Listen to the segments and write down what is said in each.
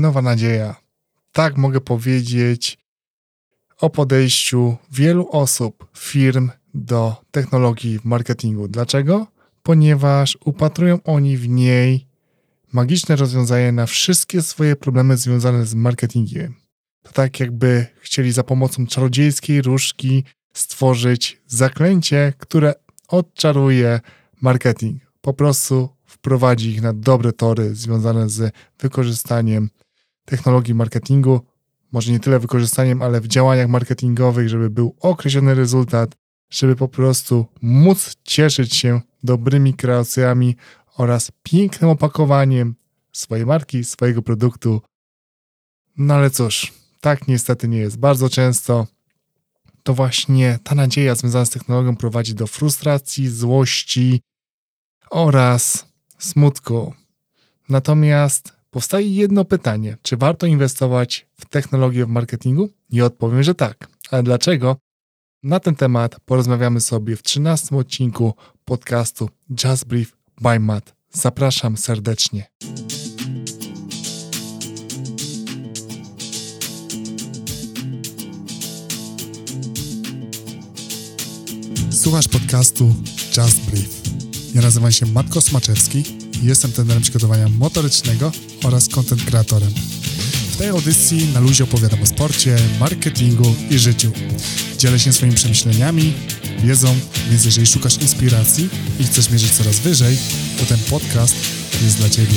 nowa nadzieja. Tak mogę powiedzieć o podejściu wielu osób, firm do technologii w marketingu. Dlaczego? Ponieważ upatrują oni w niej magiczne rozwiązanie na wszystkie swoje problemy związane z marketingiem. To tak jakby chcieli za pomocą czarodziejskiej różdżki stworzyć zaklęcie, które odczaruje marketing. Po prostu wprowadzi ich na dobre tory związane z wykorzystaniem technologii marketingu. Może nie tyle wykorzystaniem, ale w działaniach marketingowych, żeby był określony rezultat, żeby po prostu móc cieszyć się dobrymi kreacjami oraz pięknym opakowaniem swojej marki, swojego produktu. No ale cóż, tak niestety nie jest. Bardzo często to właśnie ta nadzieja związana z technologią prowadzi do frustracji, złości oraz smutku. Natomiast powstaje jedno pytanie: czy warto inwestować w technologię w marketingu? I odpowiem, że tak. Ale dlaczego? Na ten temat porozmawiamy sobie w 13 odcinku podcastu Just Brief by Matt. Zapraszam serdecznie. Słuchasz podcastu Just Brief. Ja nazywam się Matko Smaczewski i jestem trenerem przygotowania motorycznego oraz content kreatorem. W tej audycji na luzie opowiadam o sporcie, marketingu i życiu. Dzielę się swoimi przemyśleniami, wiedzą, więc jeżeli szukasz inspiracji i chcesz mierzyć coraz wyżej, to ten podcast jest dla Ciebie.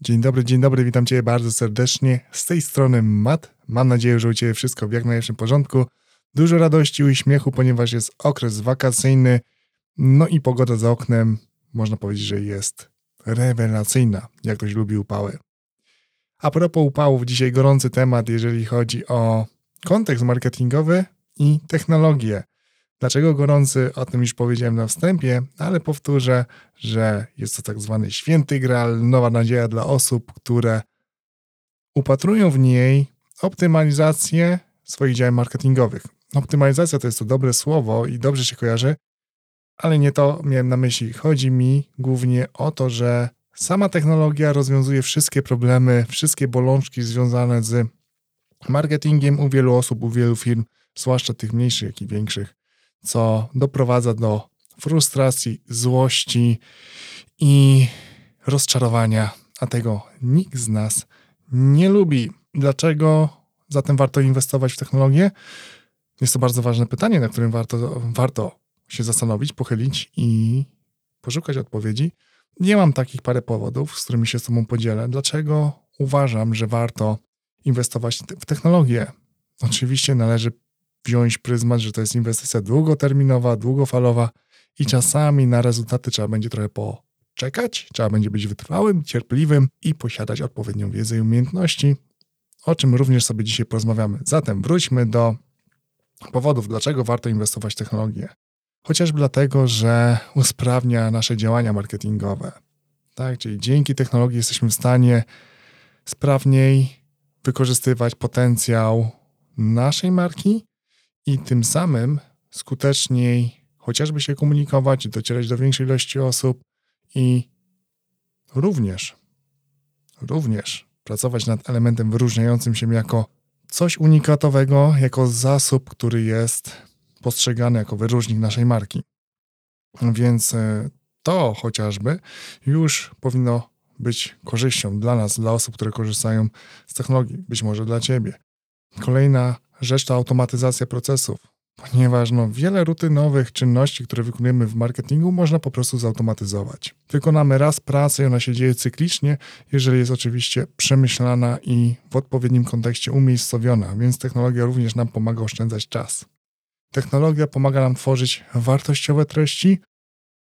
Dzień dobry, dzień dobry, witam Cię bardzo serdecznie. Z tej strony Matt. Mam nadzieję, że u Ciebie wszystko w jak najlepszym porządku. Dużo radości, uśmiechu, ponieważ jest okres wakacyjny, no i pogoda za oknem, można powiedzieć, że jest rewelacyjna, jak ktoś lubi upały. A propos upałów, dzisiaj gorący temat, jeżeli chodzi o kontekst marketingowy i technologię. Dlaczego gorący? O tym już powiedziałem na wstępie, ale powtórzę, że jest to tak zwany święty graal, nowa nadzieja dla osób, które upatrują w niej optymalizację swoich działań marketingowych. Optymalizacja to jest to dobre słowo i dobrze się kojarzy, ale nie to miałem na myśli. Chodzi mi głównie o to, że sama technologia rozwiązuje wszystkie problemy, wszystkie bolączki związane z marketingiem u wielu osób, u wielu firm, zwłaszcza tych mniejszych, jak i większych co doprowadza do frustracji, złości i rozczarowania, a tego nikt z nas nie lubi. Dlaczego zatem warto inwestować w technologię? Jest to bardzo ważne pytanie, na którym warto, warto się zastanowić, pochylić i poszukać odpowiedzi. Nie mam takich parę powodów, z którymi się z Tobą podzielę. Dlaczego uważam, że warto inwestować w technologię? Oczywiście należy wziąć pryzmat, że to jest inwestycja długoterminowa, długofalowa i czasami na rezultaty trzeba będzie trochę poczekać, trzeba będzie być wytrwałym, cierpliwym i posiadać odpowiednią wiedzę i umiejętności, o czym również sobie dzisiaj porozmawiamy. Zatem wróćmy do powodów, dlaczego warto inwestować w technologię. Chociażby dlatego, że usprawnia nasze działania marketingowe. Tak? Czyli dzięki technologii jesteśmy w stanie sprawniej wykorzystywać potencjał naszej marki i tym samym skuteczniej chociażby się komunikować, docierać do większej ilości osób i również, również pracować nad elementem wyróżniającym się jako coś unikatowego, jako zasób, który jest postrzegany jako wyróżnik naszej marki. Więc e, to chociażby już powinno być korzyścią dla nas, dla osób, które korzystają z technologii, być może dla Ciebie. Kolejna rzecz to automatyzacja procesów, ponieważ no, wiele rutynowych czynności, które wykonujemy w marketingu, można po prostu zautomatyzować. Wykonamy raz pracę i ona się dzieje cyklicznie, jeżeli jest oczywiście przemyślana i w odpowiednim kontekście umiejscowiona, więc technologia również nam pomaga oszczędzać czas. Technologia pomaga nam tworzyć wartościowe treści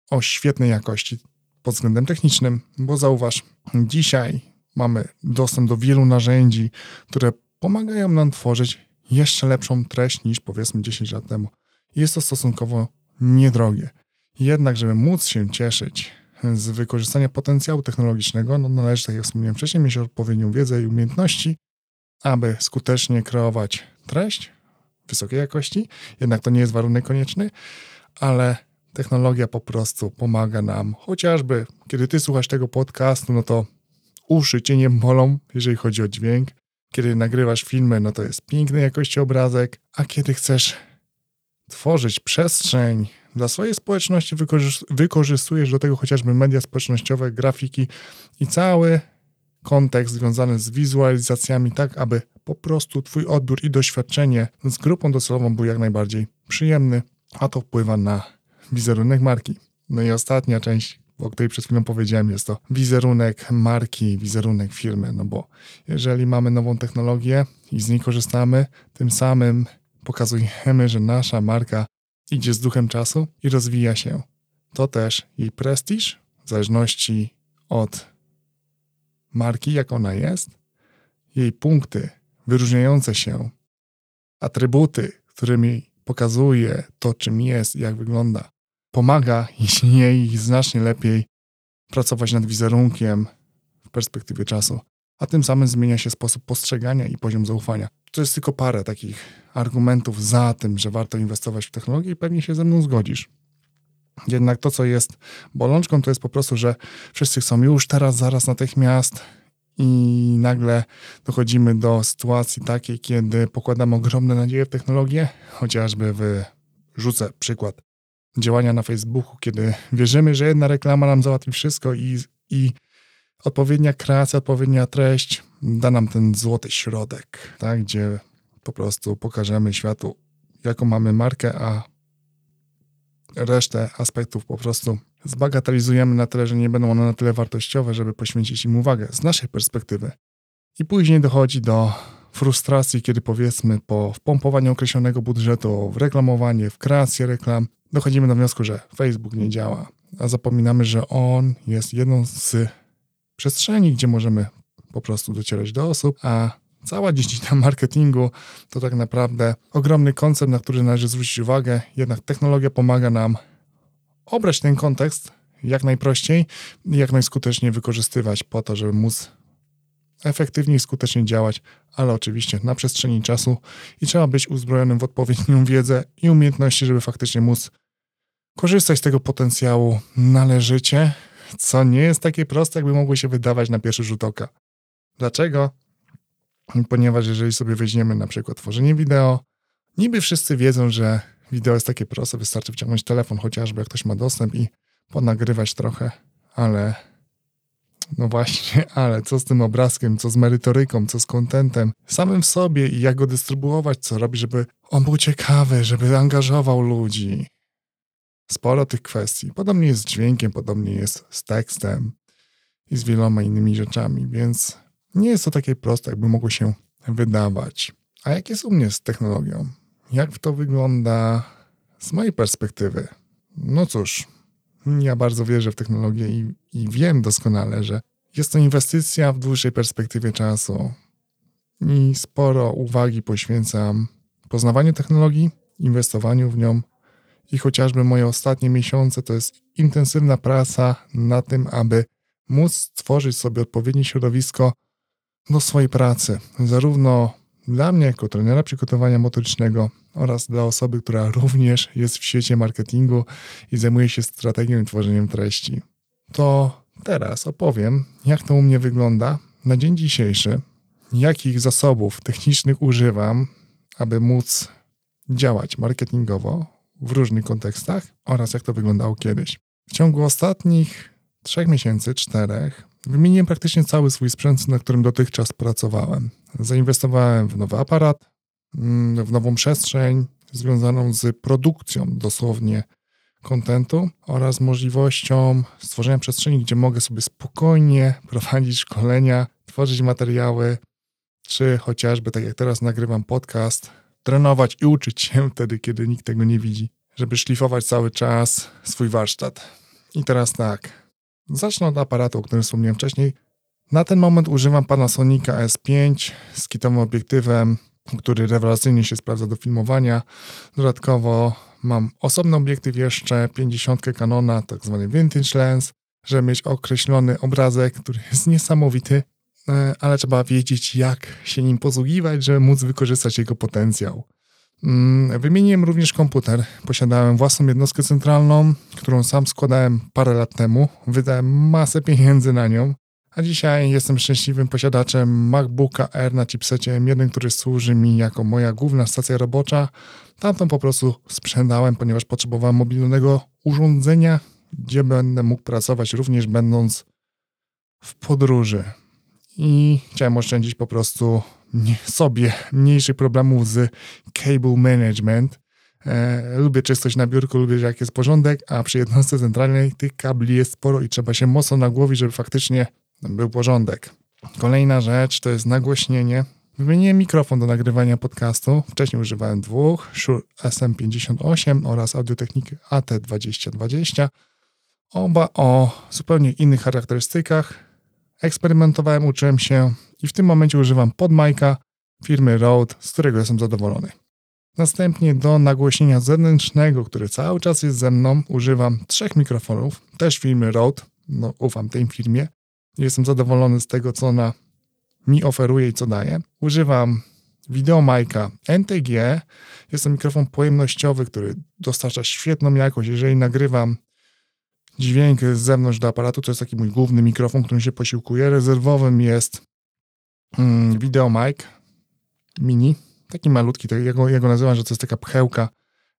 o świetnej jakości pod względem technicznym, bo zauważ, dzisiaj mamy dostęp do wielu narzędzi, które pomagają nam tworzyć jeszcze lepszą treść niż powiedzmy 10 lat temu. Jest to stosunkowo niedrogie. Jednak, żeby móc się cieszyć z wykorzystania potencjału technologicznego, no należy, tak jak wspomniałem wcześniej, mieć odpowiednią wiedzę i umiejętności, aby skutecznie kreować treść wysokiej jakości. Jednak to nie jest warunek konieczny, ale technologia po prostu pomaga nam. Chociażby, kiedy ty słuchasz tego podcastu, no to uszy cię nie bolą, jeżeli chodzi o dźwięk. Kiedy nagrywasz filmy, no to jest pięknej jakości obrazek, a kiedy chcesz tworzyć przestrzeń dla swojej społeczności, wykorzystujesz do tego chociażby media społecznościowe, grafiki i cały kontekst związany z wizualizacjami, tak aby po prostu Twój odbiór i doświadczenie z grupą docelową był jak najbardziej przyjemny, a to wpływa na wizerunek marki. No i ostatnia część, o której przed chwilą powiedziałem, jest to wizerunek marki, wizerunek firmy. No bo jeżeli mamy nową technologię i z niej korzystamy, tym samym pokazujemy, że nasza marka idzie z duchem czasu i rozwija się. To też jej prestiż, w zależności od marki, jak ona jest, jej punkty wyróżniające się, atrybuty, którymi pokazuje to, czym jest, jak wygląda, pomaga jej znacznie lepiej pracować nad wizerunkiem w perspektywie czasu, a tym samym zmienia się sposób postrzegania i poziom zaufania. To jest tylko parę takich argumentów za tym, że warto inwestować w technologię i pewnie się ze mną zgodzisz. Jednak to, co jest bolączką, to jest po prostu, że wszyscy chcą już teraz, zaraz, natychmiast i nagle dochodzimy do sytuacji takiej, kiedy pokładamy ogromne nadzieje w technologię, chociażby w, rzucę przykład, działania na Facebooku, kiedy wierzymy, że jedna reklama nam załatwi wszystko i, i odpowiednia kreacja, odpowiednia treść da nam ten złoty środek, tak, gdzie po prostu pokażemy światu, jaką mamy markę, a resztę aspektów po prostu zbagatelizujemy na tyle, że nie będą one na tyle wartościowe, żeby poświęcić im uwagę z naszej perspektywy. I później dochodzi do frustracji, kiedy powiedzmy po wpompowaniu określonego budżetu w reklamowanie, w kreację reklam, dochodzimy do wniosku, że Facebook nie działa, a zapominamy, że on jest jedną z przestrzeni, gdzie możemy po prostu docierać do osób, a cała dziedzina marketingu to tak naprawdę ogromny koncept, na który należy zwrócić uwagę, jednak technologia pomaga nam obrać ten kontekst jak najprościej i jak najskuteczniej wykorzystywać po to, żeby móc efektywnie i skutecznie działać, ale oczywiście na przestrzeni czasu i trzeba być uzbrojonym w odpowiednią wiedzę i umiejętności, żeby faktycznie móc korzystać z tego potencjału należycie, co nie jest takie proste, jakby mogło się wydawać na pierwszy rzut oka. Dlaczego? Ponieważ jeżeli sobie weźmiemy na przykład tworzenie wideo, niby wszyscy wiedzą, że wideo jest takie proste, wystarczy wciągnąć telefon chociażby, jak ktoś ma dostęp i ponagrywać trochę, ale no właśnie, ale co z tym obrazkiem, co z merytoryką, co z kontentem, samym w sobie i jak go dystrybuować, co robić, żeby on był ciekawy, żeby angażował ludzi. Sporo tych kwestii. Podobnie jest z dźwiękiem, podobnie jest z tekstem i z wieloma innymi rzeczami, więc nie jest to takie proste, jakby mogło się wydawać. A jak jest u mnie z technologią? Jak to wygląda z mojej perspektywy? No cóż, ja bardzo wierzę w technologię i, i wiem doskonale, że jest to inwestycja w dłuższej perspektywie czasu. I sporo uwagi poświęcam poznawaniu technologii, inwestowaniu w nią. I chociażby moje ostatnie miesiące to jest intensywna praca na tym, aby móc stworzyć sobie odpowiednie środowisko do swojej pracy, zarówno dla mnie jako trenera przygotowania motorycznego oraz dla osoby, która również jest w świecie marketingu i zajmuje się strategią i tworzeniem treści. To teraz opowiem, jak to u mnie wygląda na dzień dzisiejszy, jakich zasobów technicznych używam, aby móc działać marketingowo w różnych kontekstach oraz jak to wyglądało kiedyś. W ciągu ostatnich trzech miesięcy, czterech, wymieniłem praktycznie cały swój sprzęt, na którym dotychczas pracowałem. Zainwestowałem w nowy aparat, mm, w nową przestrzeń związaną z produkcją dosłownie kontentu oraz możliwością stworzenia przestrzeni, gdzie mogę sobie spokojnie prowadzić szkolenia, tworzyć materiały, czy chociażby, tak jak teraz nagrywam podcast, trenować i uczyć się wtedy, kiedy nikt tego nie widzi, żeby szlifować cały czas swój warsztat. I teraz tak, Zacznę od aparatu, o którym wspomniałem wcześniej. Na ten moment używam Panasonica S5 z kitowym obiektywem, który rewelacyjnie się sprawdza do filmowania. Dodatkowo mam osobny obiektyw jeszcze 50 Canona, tak zwany vintage lens, żeby mieć określony obrazek, który jest niesamowity, e, ale trzeba wiedzieć, jak się nim posługiwać, żeby móc wykorzystać jego potencjał. Mm, wymieniłem również komputer. Posiadałem własną jednostkę centralną, którą sam składałem parę lat temu. Wydałem masę pieniędzy na nią. A dzisiaj jestem szczęśliwym posiadaczem MacBooka Air na chipsecie M1, który służy mi jako moja główna stacja robocza. Tamtą po prostu sprzedałem, ponieważ potrzebowałem mobilnego urządzenia, gdzie będę mógł pracować również będąc w podróży. I chciałem oszczędzić po prostu sobie mniejszych problemów z cable management. E, lubię czystość na biurku, lubię, jak jest porządek, a przy jednostce centralnej tych kabli jest sporo i trzeba się mocno nagłowić, żeby faktycznie był porządek. Kolejna rzecz to jest nagłośnienie. Wymieniłem mikrofon do nagrywania podcastu. Wcześniej używałem dwóch, Shure SM58 oraz Audiotechniki AT2020. Oba o zupełnie innych charakterystykach. Eksperymentowałem, uczyłem się i w tym momencie używam podmajka firmy Rode, z którego jestem zadowolony. Następnie do nagłośnienia zewnętrznego, który cały czas jest ze mną, używam trzech mikrofonów, też firmy Rode, no ufam tej firmie. Jestem zadowolony z tego, co ona mi oferuje i co daje. Używam Videomajka NTG. Jest to mikrofon pojemnościowy, który dostarcza świetną jakość. Jeżeli nagrywam dźwięk z zewnątrz do aparatu, to jest taki mój główny mikrofon, którym się posiłkuję. Rezerwowym jest mm, Videomic Mini, taki malutki, tak ja, go, ja go nazywam, że to jest taka pchełka,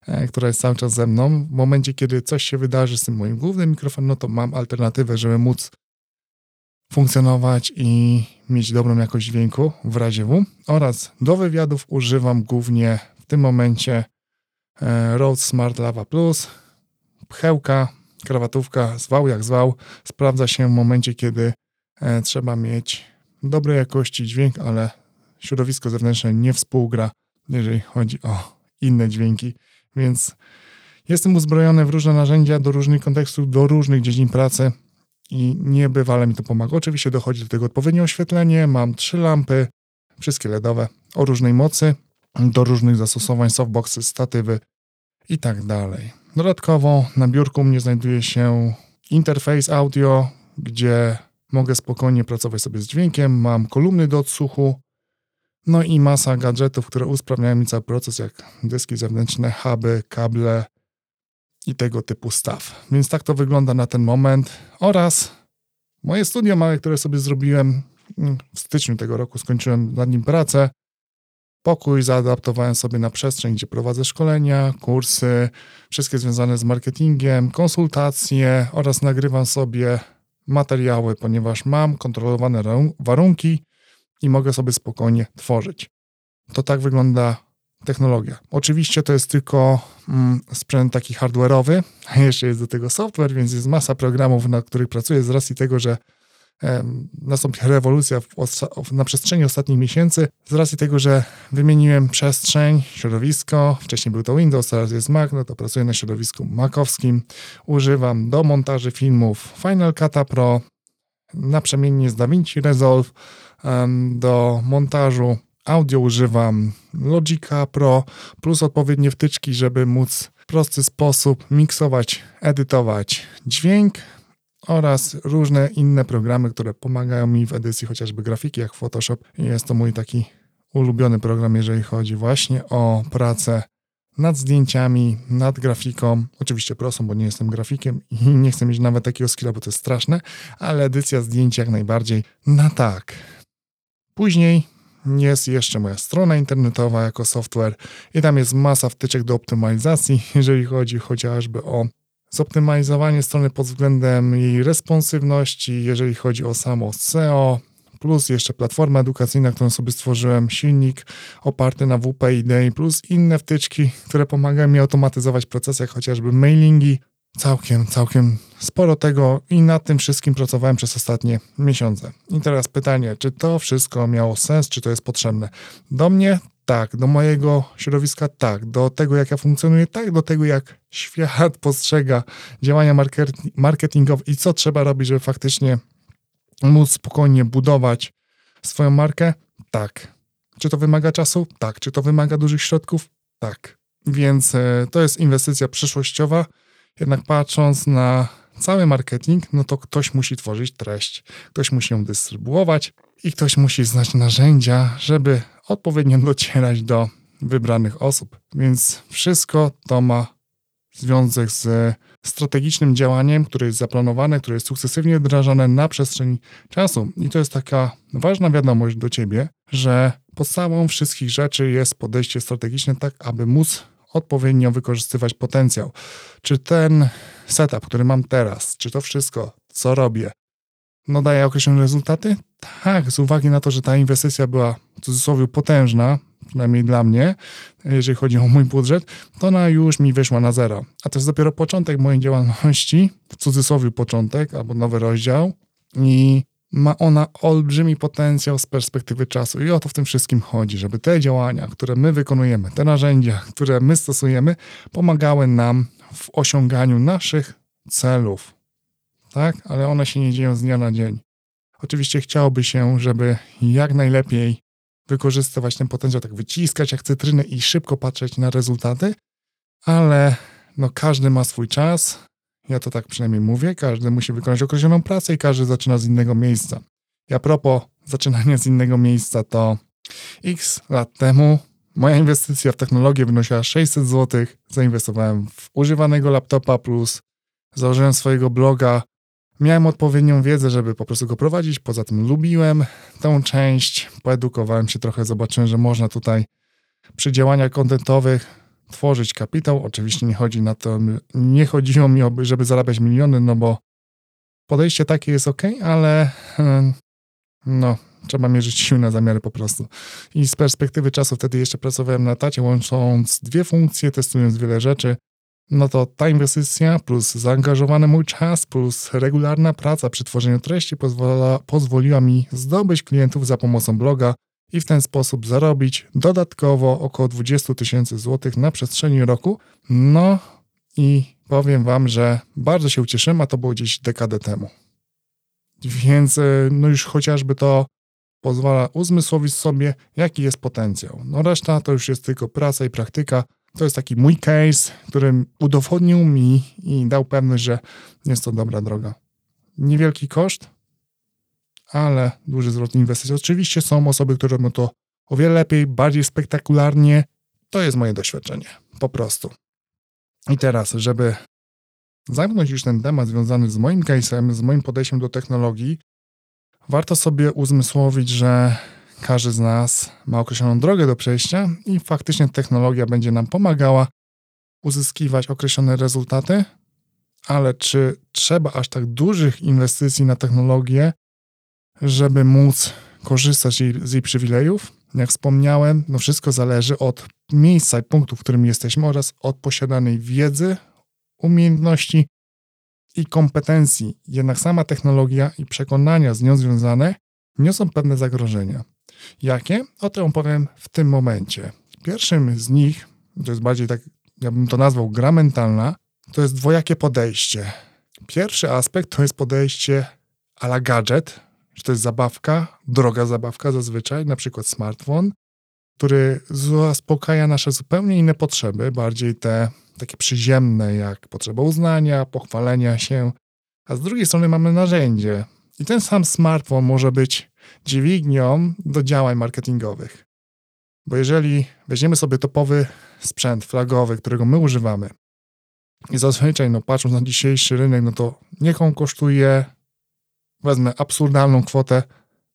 e, która jest cały czas ze mną. W momencie, kiedy coś się wydarzy z tym moim głównym mikrofonem, no to mam alternatywę, żeby móc funkcjonować i mieć dobrą jakość dźwięku w razie W. Oraz do wywiadów używam głównie w tym momencie e, Rode Smart Lava Plus, pchełka, krawatówka, zwał jak zwał, sprawdza się w momencie, kiedy e, trzeba mieć dobrej jakości dźwięk, ale środowisko zewnętrzne nie współgra, jeżeli chodzi o inne dźwięki, więc jestem uzbrojony w różne narzędzia do różnych kontekstów, do różnych dziedzin pracy i niebywale mi to pomaga. Oczywiście dochodzi do tego odpowiednie oświetlenie, mam trzy lampy, wszystkie LEDowe o różnej mocy, do różnych zastosowań, softboxy, statywy i tak dalej. Dodatkowo na biurku mnie znajduje się interfejs audio, gdzie mogę spokojnie pracować sobie z dźwiękiem, mam kolumny do odsłuchu, no i masa gadżetów, które usprawniają mi cały proces, jak dyski zewnętrzne, huby, kable i tego typu staw. Więc tak to wygląda na ten moment. Oraz moje studio małe, które sobie zrobiłem mm, w styczniu tego roku, skończyłem nad nim pracę. Pokój zaadaptowałem sobie na przestrzeń, gdzie prowadzę szkolenia, kursy, wszystkie związane z marketingiem, konsultacje oraz nagrywam sobie materiały, ponieważ mam kontrolowane warunki i mogę sobie spokojnie tworzyć. To tak wygląda technologia. Oczywiście to jest tylko mm, sprzęt taki hardware'owy, jeszcze jest do tego software, więc jest masa programów, na których pracuję z racji tego, że nastąpi rewolucja w, na przestrzeni ostatnich miesięcy, z racji tego, że wymieniłem przestrzeń, środowisko, wcześniej był to Windows, teraz jest Mac, no to pracuję na środowisku makowskim, używam do montaży filmów Final Cut Pro, naprzemiennie z DaVinci Resolve, do montażu audio używam Logica Pro plus odpowiednie wtyczki, żeby móc w prosty sposób miksować, edytować dźwięk, oraz różne inne programy, które pomagają mi w edycji chociażby grafiki, jak Photoshop. Jest to mój taki ulubiony program, jeżeli chodzi właśnie o pracę nad zdjęciami, nad grafiką. Oczywiście prostą, bo nie jestem grafikiem i nie chcę mieć nawet takiego skilla, bo to jest straszne, ale edycja zdjęć jak najbardziej na tak. Później jest jeszcze moja strona internetowa jako software i tam jest masa wtyczek do optymalizacji, jeżeli chodzi chociażby o zoptymalizowanie strony pod względem jej responsywności, jeżeli chodzi o samo SEO, plus jeszcze platforma edukacyjna, którą sobie stworzyłem, silnik oparty na WPID, plus inne wtyczki, które pomagają mi automatyzować procesy, jak chociażby mailingi. Całkiem, całkiem sporo tego i nad tym wszystkim pracowałem przez ostatnie miesiące. I teraz pytanie, czy to wszystko miało sens, czy to jest potrzebne? Do mnie tak, do mojego środowiska tak, do tego jak ja funkcjonuję tak, do tego jak świat postrzega działania marketingowe i co trzeba robić, żeby faktycznie móc spokojnie budować swoją markę? Tak. Czy to wymaga czasu? Tak. Czy to wymaga dużych środków? Tak. Więc e, to jest inwestycja przyszłościowa. Jednak patrząc na cały marketing, no to ktoś musi tworzyć treść, ktoś musi ją dystrybuować i ktoś musi znać narzędzia, żeby odpowiednio docierać do wybranych osób. Więc wszystko to ma związek z strategicznym działaniem, które jest zaplanowane, które jest sukcesywnie wdrażane na przestrzeni czasu. I to jest taka ważna wiadomość do ciebie, że podstawą wszystkich rzeczy jest podejście strategiczne, tak aby móc odpowiednio wykorzystywać potencjał. Czy ten setup, który mam teraz, czy to wszystko, co robię, no daje określone rezultaty? Tak, z uwagi na to, że ta inwestycja była w cudzysłowie potężna, przynajmniej dla mnie, jeżeli chodzi o mój budżet, to ona już mi wyszła na zero. A to jest dopiero początek mojej działalności, w cudzysłowie początek albo nowy rozdział i ma ona olbrzymi potencjał z perspektywy czasu. I o to w tym wszystkim chodzi, żeby te działania, które my wykonujemy, te narzędzia, które my stosujemy, pomagały nam w osiąganiu naszych celów. Tak? Ale one się nie dzieją z dnia na dzień. Oczywiście chciałoby się, żeby jak najlepiej wykorzystywać ten potencjał, tak wyciskać jak cytryny i szybko patrzeć na rezultaty, ale no każdy ma swój czas, ja to tak przynajmniej mówię, każdy musi wykonać określoną pracę i każdy zaczyna z innego miejsca. I a propos zaczynania z innego miejsca, to x lat temu moja inwestycja w technologię wynosiła 600 zł, zainwestowałem w używanego laptopa plus założyłem swojego bloga, Miałem odpowiednią wiedzę, żeby po prostu go prowadzić. Poza tym lubiłem tę część, poedukowałem się trochę, zobaczyłem, że można tutaj przy działaniach kontentowych tworzyć kapitał. Oczywiście nie chodzi na to, nie chodziło mi, żeby zarabiać miliony, no bo podejście takie jest ok, ale no, trzeba mierzyć silne zamiary po prostu. I z perspektywy czasu wtedy jeszcze pracowałem na tacie, łącząc dwie funkcje, testując wiele rzeczy no to ta inwestycja plus zaangażowany mój czas plus regularna praca przy tworzeniu treści pozwala, pozwoliła mi zdobyć klientów za pomocą bloga i w ten sposób zarobić dodatkowo około 20 tysięcy złotych na przestrzeni roku. No i powiem Wam, że bardzo się ucieszyłem, a to było gdzieś dekadę temu. Więc e, no już chociażby to pozwala uzmysłowić sobie, jaki jest potencjał. No reszta to już jest tylko praca i praktyka, to jest taki mój case, który udowodnił mi i dał pewność, że jest to dobra droga. Niewielki koszt, ale duży zwrot inwestycji. Oczywiście są osoby, które robią to o wiele lepiej, bardziej spektakularnie. To jest moje doświadczenie, po prostu. I teraz, żeby zamknąć już ten temat związany z moim case'em, z moim podejściem do technologii, warto sobie uzmysłowić, że każdy z nas ma określoną drogę do przejścia i faktycznie technologia będzie nam pomagała uzyskiwać określone rezultaty, ale czy trzeba aż tak dużych inwestycji na technologię, żeby móc korzystać z jej przywilejów? Jak wspomniałem, no wszystko zależy od miejsca i punktu, w którym jesteśmy oraz od posiadanej wiedzy, umiejętności i kompetencji. Jednak sama technologia i przekonania z nią związane niosą pewne zagrożenia. Jakie? O tym opowiem w tym momencie. Pierwszym z nich, to jest bardziej tak, ja bym to nazwał gra mentalna, to jest dwojakie podejście. Pierwszy aspekt to jest podejście a la gadżet, że to jest zabawka, droga zabawka zazwyczaj, na przykład smartfon, który zaspokaja nasze zupełnie inne potrzeby, bardziej te takie przyziemne, jak potrzeba uznania, pochwalenia się, a z drugiej strony mamy narzędzie. I ten sam smartfon może być dźwignią do działań marketingowych. Bo jeżeli weźmiemy sobie topowy sprzęt flagowy, którego my używamy, i zazwyczaj, no patrząc na dzisiejszy rynek, no to niech on kosztuje, wezmę absurdalną kwotę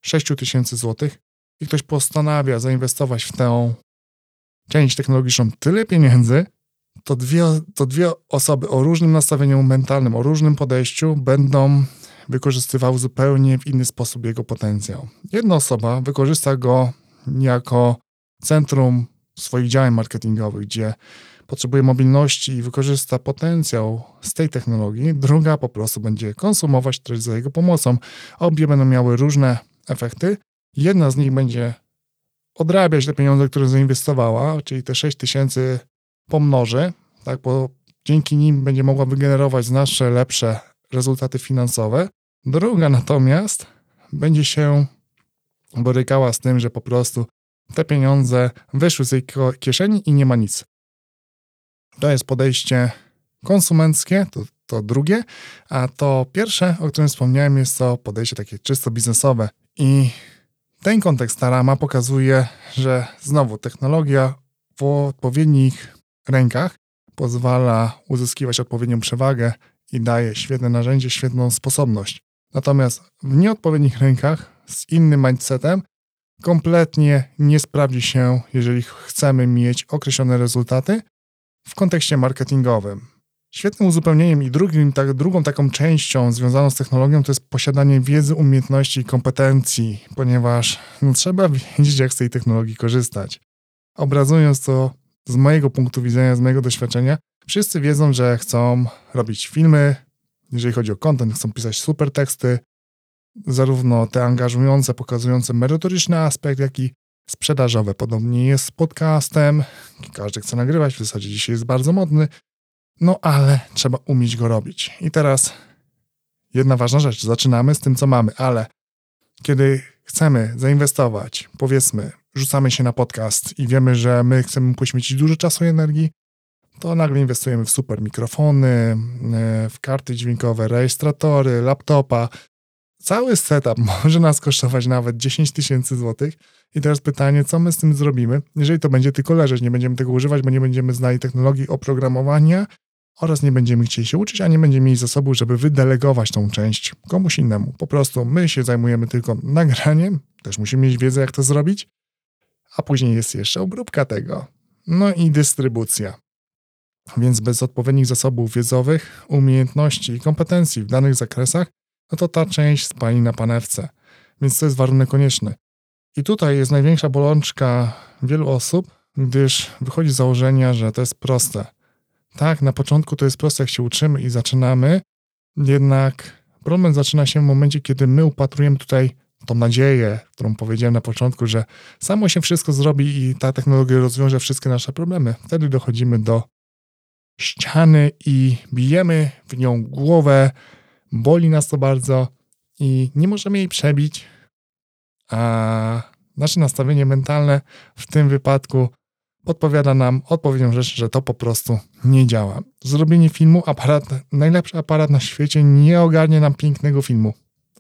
6 tysięcy złotych i ktoś postanawia zainwestować w tę część technologiczną tyle pieniędzy, to dwie, to dwie osoby o różnym nastawieniu mentalnym, o różnym podejściu będą wykorzystywał zupełnie w inny sposób jego potencjał. Jedna osoba wykorzysta go jako centrum swoich działań marketingowych, gdzie potrzebuje mobilności i wykorzysta potencjał z tej technologii, druga po prostu będzie konsumować treść za jego pomocą. Obie będą miały różne efekty. Jedna z nich będzie odrabiać te pieniądze, które zainwestowała, czyli te 6 tysięcy pomnoży, tak, bo dzięki nim będzie mogła wygenerować znacznie lepsze rezultaty finansowe. Druga natomiast będzie się borykała z tym, że po prostu te pieniądze wyszły z jej kieszeni i nie ma nic. To jest podejście konsumenckie, to, to drugie, a to pierwsze, o którym wspomniałem, jest to podejście takie czysto biznesowe. I ten kontekst Tarama pokazuje, że znowu technologia w odpowiednich rękach pozwala uzyskiwać odpowiednią przewagę i daje świetne narzędzie, świetną sposobność. Natomiast w nieodpowiednich rękach z innym mindsetem kompletnie nie sprawdzi się, jeżeli chcemy mieć określone rezultaty w kontekście marketingowym. Świetnym uzupełnieniem i drugim, tak, drugą taką częścią związaną z technologią to jest posiadanie wiedzy, umiejętności i kompetencji, ponieważ no, trzeba wiedzieć, jak z tej technologii korzystać. Obrazując to z mojego punktu widzenia, z mojego doświadczenia, wszyscy wiedzą, że chcą robić filmy, jeżeli chodzi o content, chcą pisać super teksty, zarówno te angażujące, pokazujące merytoryczny aspekt, jak i sprzedażowe. Podobnie jest z podcastem. Każdy chce nagrywać, w zasadzie dzisiaj jest bardzo modny. No ale trzeba umieć go robić. I teraz jedna ważna rzecz. Zaczynamy z tym, co mamy, ale kiedy chcemy zainwestować, powiedzmy, rzucamy się na podcast i wiemy, że my chcemy poświęcić dużo czasu i energii, to nagle inwestujemy w super mikrofony, e, w karty dźwiękowe, rejestratory, laptopa. Cały setup może nas kosztować nawet 10 tysięcy złotych. I teraz pytanie, co my z tym zrobimy, jeżeli to będzie tylko leżeć, nie będziemy tego używać, bo nie będziemy znali technologii oprogramowania oraz nie będziemy chcieli się uczyć, a nie będziemy mieli zasobu, żeby wydelegować tą część komuś innemu. Po prostu my się zajmujemy tylko nagraniem, też musimy mieć wiedzę, jak to zrobić, a później jest jeszcze obróbka tego. No i dystrybucja. Więc bez odpowiednich zasobów wiedzowych, umiejętności i kompetencji w danych zakresach, no to ta część spali na panewce. Więc to jest warunek konieczny. I tutaj jest największa bolączka wielu osób, gdyż wychodzi z założenia, że to jest proste. Tak, na początku to jest proste, jak się uczymy i zaczynamy, jednak problem zaczyna się w momencie, kiedy my upatrujemy tutaj tą nadzieję, którą powiedziałem na początku, że samo się wszystko zrobi i ta technologia rozwiąże wszystkie nasze problemy. Wtedy dochodzimy do ściany i bijemy w nią głowę, boli nas to bardzo i nie możemy jej przebić, a nasze nastawienie mentalne w tym wypadku podpowiada nam odpowiednią rzecz, że to po prostu nie działa. Zrobienie filmu, aparat, najlepszy aparat na świecie nie ogarnie nam pięknego filmu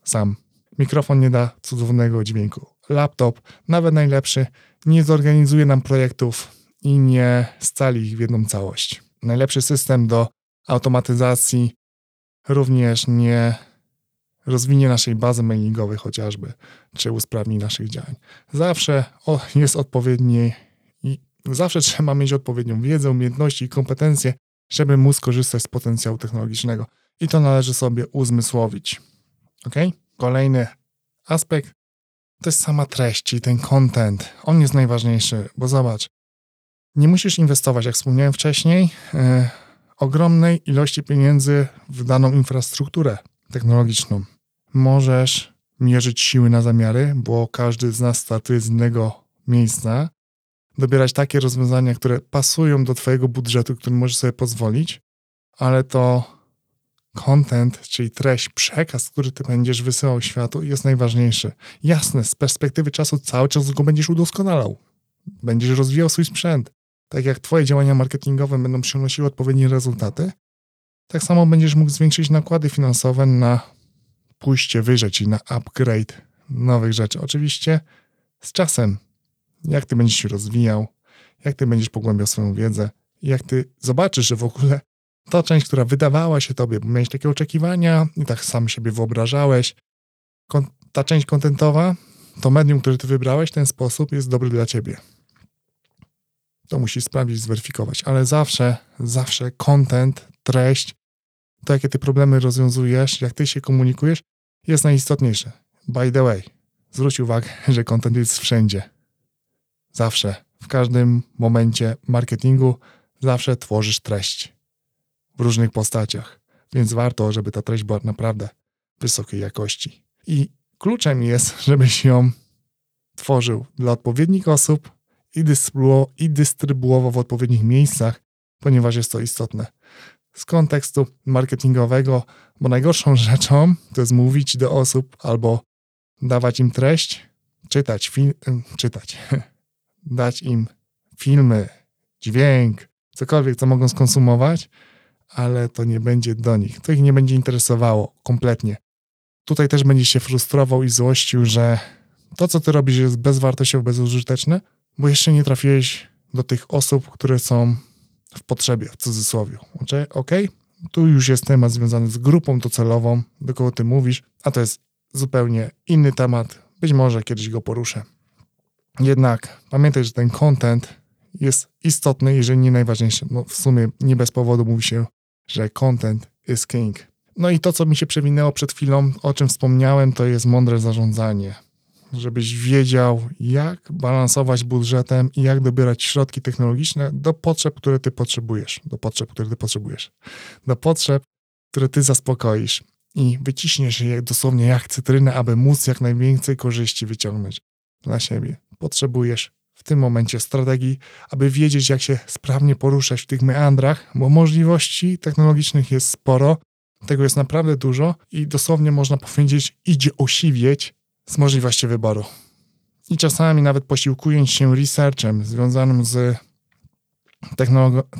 sam. Mikrofon nie da cudownego dźwięku. Laptop, nawet najlepszy, nie zorganizuje nam projektów i nie scali ich w jedną całość. Najlepszy system do automatyzacji również nie rozwinie naszej bazy mailingowej chociażby, czy usprawni naszych działań. Zawsze jest odpowiedni i zawsze trzeba mieć odpowiednią wiedzę, umiejętności i kompetencje, żeby móc korzystać z potencjału technologicznego. I to należy sobie uzmysłowić. Ok? Kolejny aspekt to jest sama treść, czyli ten content. On jest najważniejszy, bo zobacz, nie musisz inwestować, jak wspomniałem wcześniej, yy, ogromnej ilości pieniędzy w daną infrastrukturę technologiczną. Możesz mierzyć siły na zamiary, bo każdy z nas startuje z innego miejsca, dobierać takie rozwiązania, które pasują do Twojego budżetu, który możesz sobie pozwolić, ale to content, czyli treść, przekaz, który ty będziesz wysyłał światu, jest najważniejszy. Jasne, z perspektywy czasu cały czas go będziesz udoskonalał. Będziesz rozwijał swój sprzęt. Tak jak twoje działania marketingowe będą przynosiły odpowiednie rezultaty, tak samo będziesz mógł zwiększyć nakłady finansowe na pójście wyżej, czyli na upgrade nowych rzeczy. Oczywiście z czasem, jak ty będziesz się rozwijał, jak ty będziesz pogłębiał swoją wiedzę, jak ty zobaczysz, że w ogóle ta część, która wydawała się tobie, bo miałeś takie oczekiwania i tak sam siebie wyobrażałeś, ta część kontentowa, to medium, które ty wybrałeś, w ten sposób jest dobry dla ciebie. To musisz sprawdzić, zweryfikować, ale zawsze, zawsze content, treść, to jakie ty problemy rozwiązujesz, jak ty się komunikujesz, jest najistotniejsze. By the way, zwróć uwagę, że content jest wszędzie. Zawsze, w każdym momencie marketingu, zawsze tworzysz treść w różnych postaciach, więc warto, żeby ta treść była naprawdę wysokiej jakości. I kluczem jest, żebyś ją tworzył dla odpowiednich osób i, dystrybuował, i dystrybuował w odpowiednich miejscach, ponieważ jest to istotne. Z kontekstu marketingowego, bo najgorszą rzeczą to jest mówić do osób albo dawać im treść, czytać, film, czytać, dać im filmy, dźwięk, cokolwiek, co mogą skonsumować, ale to nie będzie do nich. To ich nie będzie interesowało kompletnie. Tutaj też będzie się frustrował i złościł, że to, co ty robisz, jest bezwartościowe, bezużyteczne, bo jeszcze nie trafiłeś do tych osób, które są w potrzebie, w cudzysłowie. Ok? Tu już jest temat związany z grupą docelową, do kogo ty mówisz, a to jest zupełnie inny temat. Być może kiedyś go poruszę. Jednak pamiętaj, że ten content jest istotny, jeżeli nie najważniejszy. No w sumie nie bez powodu mówi się, że content is king. No i to, co mi się przewinęło przed chwilą, o czym wspomniałem, to jest mądre zarządzanie. Żebyś wiedział, jak balansować budżetem i jak dobierać środki technologiczne do potrzeb, które ty potrzebujesz. Do potrzeb, które ty potrzebujesz. Do potrzeb, które ty zaspokoisz. I wyciśniesz je dosłownie jak cytrynę, aby móc jak najwięcej korzyści wyciągnąć dla siebie. Potrzebujesz w tym momencie strategii, aby wiedzieć, jak się sprawnie poruszać w tych meandrach, bo możliwości technologicznych jest sporo, tego jest naprawdę dużo i dosłownie można powiedzieć, idzie osiwieć z możliwości wyboru. I czasami nawet posiłkując się researchem związanym z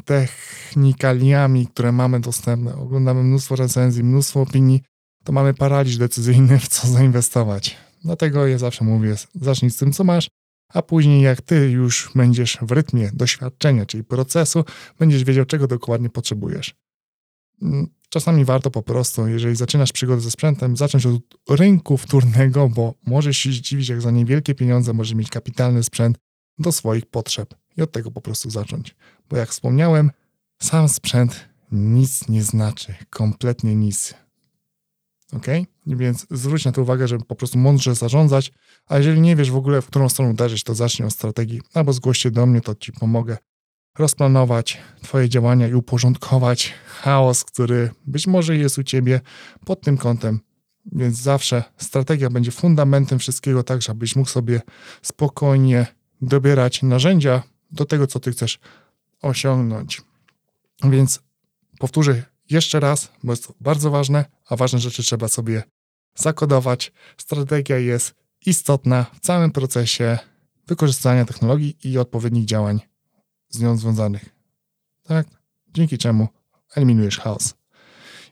technikaliami, które mamy dostępne, oglądamy mnóstwo recenzji, mnóstwo opinii, to mamy paraliż decyzyjny, w co zainwestować. Dlatego ja zawsze mówię, zacznij z tym, co masz, a później jak ty już będziesz w rytmie doświadczenia, czyli procesu, będziesz wiedział, czego dokładnie potrzebujesz. Mm, czasami warto po prostu, jeżeli zaczynasz przygodę ze sprzętem, zacząć od rynku wtórnego, bo możesz się zdziwić, jak za niewielkie pieniądze możesz mieć kapitalny sprzęt do swoich potrzeb i od tego po prostu zacząć. Bo jak wspomniałem, sam sprzęt nic nie znaczy, kompletnie nic. Ok? Więc zwróć na to uwagę, żeby po prostu mądrze zarządzać, a jeżeli nie wiesz w ogóle, w którą stronę uderzyć, to zacznij od strategii, albo zgłoś się do mnie, to ci pomogę rozplanować Twoje działania i uporządkować chaos, który być może jest u Ciebie pod tym kątem. Więc zawsze strategia będzie fundamentem wszystkiego, tak żebyś mógł sobie spokojnie dobierać narzędzia do tego, co Ty chcesz osiągnąć. Więc powtórzę jeszcze raz, bo jest to bardzo ważne, a ważne rzeczy trzeba sobie zakodować. Strategia jest istotna w całym procesie wykorzystania technologii i odpowiednich działań z nią związanych. Tak? Dzięki czemu eliminujesz chaos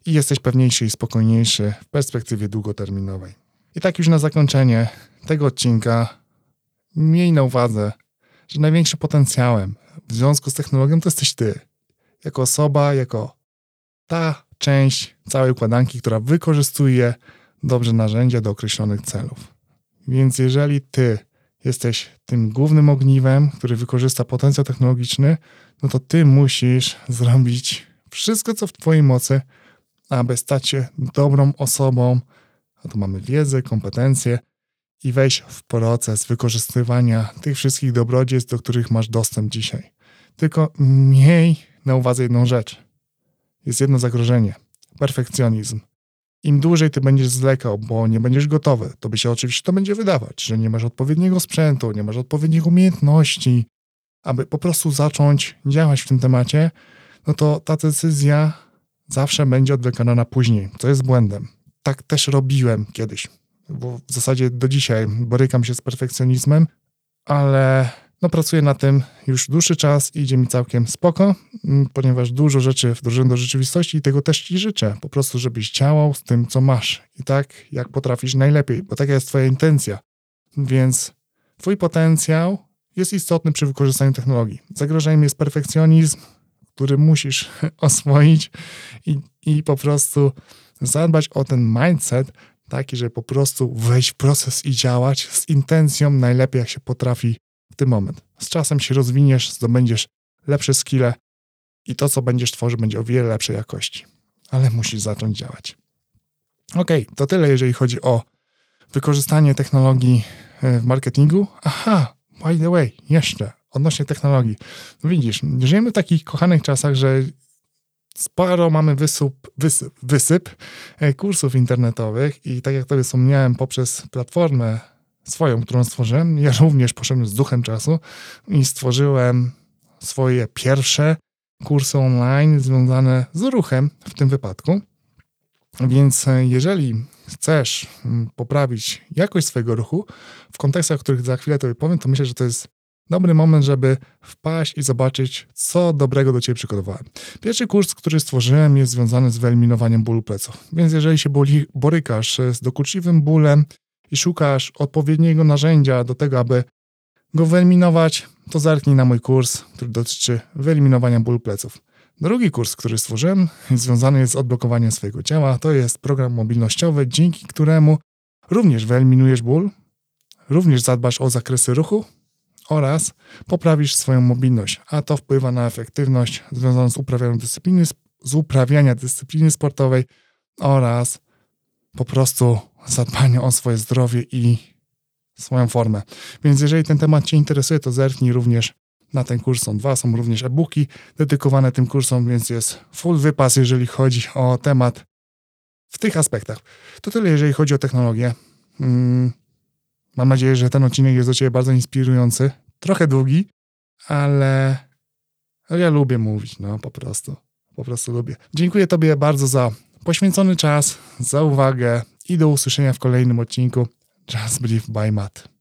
i jesteś pewniejszy i spokojniejszy w perspektywie długoterminowej. I tak już na zakończenie tego odcinka miej na uwadze, że największym potencjałem w związku z technologią to jesteś ty. Jako osoba, jako ta część całej układanki, która wykorzystuje dobrze narzędzia do określonych celów. Więc jeżeli ty jesteś tym głównym ogniwem, który wykorzysta potencjał technologiczny, no to ty musisz zrobić wszystko, co w twojej mocy, aby stać się dobrą osobą, a tu mamy wiedzę, kompetencje i wejść w proces wykorzystywania tych wszystkich dobrodziejstw, do których masz dostęp dzisiaj. Tylko miej na uwadze jedną rzecz. Jest jedno zagrożenie. Perfekcjonizm im dłużej ty będziesz zwlekał, bo nie będziesz gotowy, to by się oczywiście to będzie wydawać, że nie masz odpowiedniego sprzętu, nie masz odpowiednich umiejętności, aby po prostu zacząć działać w tym temacie, no to ta decyzja zawsze będzie odwlekana na później, co jest błędem. Tak też robiłem kiedyś, bo w zasadzie do dzisiaj borykam się z perfekcjonizmem, ale no pracuję na tym już dłuższy czas i idzie mi całkiem spoko, ponieważ dużo rzeczy wdrożyłem do rzeczywistości i tego też Ci życzę. Po prostu, żebyś działał z tym, co masz i tak, jak potrafisz najlepiej, bo taka jest Twoja intencja. Więc Twój potencjał jest istotny przy wykorzystaniu technologii. Zagrożeniem jest perfekcjonizm, który musisz oswoić i, i po prostu zadbać o ten mindset, taki, że po prostu wejść w proces i działać z intencją najlepiej, jak się potrafi w tym moment. Z czasem się rozwiniesz, zdobędziesz lepsze skille i to, co będziesz tworzył, będzie o wiele lepszej jakości. Ale musisz zacząć działać. Ok, to tyle, jeżeli chodzi o wykorzystanie technologii e, w marketingu. Aha, by the way, jeszcze odnośnie technologii. Widzisz, żyjemy w takich kochanych czasach, że sporo mamy wysyp, wysyp, wysyp e, kursów internetowych i tak jak tobie wspomniałem, poprzez platformę swoją, którą stworzyłem. Ja również poszedłem z duchem czasu i stworzyłem swoje pierwsze kursy online związane z ruchem w tym wypadku. Więc e, jeżeli chcesz mm, poprawić jakość swojego ruchu w kontekstach, o których za chwilę tobie powiem, to myślę, że to jest dobry moment, żeby wpaść i zobaczyć, co dobrego do ciebie przygotowałem. Pierwszy kurs, który stworzyłem, jest związany z wyeliminowaniem bólu pleców. Więc jeżeli się boli, borykasz z dokuczliwym bólem, i szukasz odpowiedniego narzędzia do tego, aby go wyeliminować, to zerknij na mój kurs, który dotyczy wyeliminowania bólu pleców. Drugi kurs, który stworzyłem, związany jest z odblokowaniem swojego ciała. To jest program mobilnościowy, dzięki któremu również wyeliminujesz ból, również zadbasz o zakresy ruchu oraz poprawisz swoją mobilność, a to wpływa na efektywność związaną z uprawianiem dyscypliny, z uprawiania dyscypliny sportowej oraz po prostu zadbania o swoje zdrowie i swoją formę. Więc jeżeli ten temat Cię interesuje, to zerknij również na ten kurs. Są dwa, są również e-booki dedykowane tym kursom, więc jest full wypas, jeżeli chodzi o temat w tych aspektach. To tyle, jeżeli chodzi o technologię. Mm, mam nadzieję, że ten odcinek jest do Ciebie bardzo inspirujący. Trochę długi, ale ja lubię mówić, no po prostu. Po prostu lubię. Dziękuję Tobie bardzo za poświęcony czas, za uwagę i do usłyszenia w kolejnym odcinku Just Believe by Matt.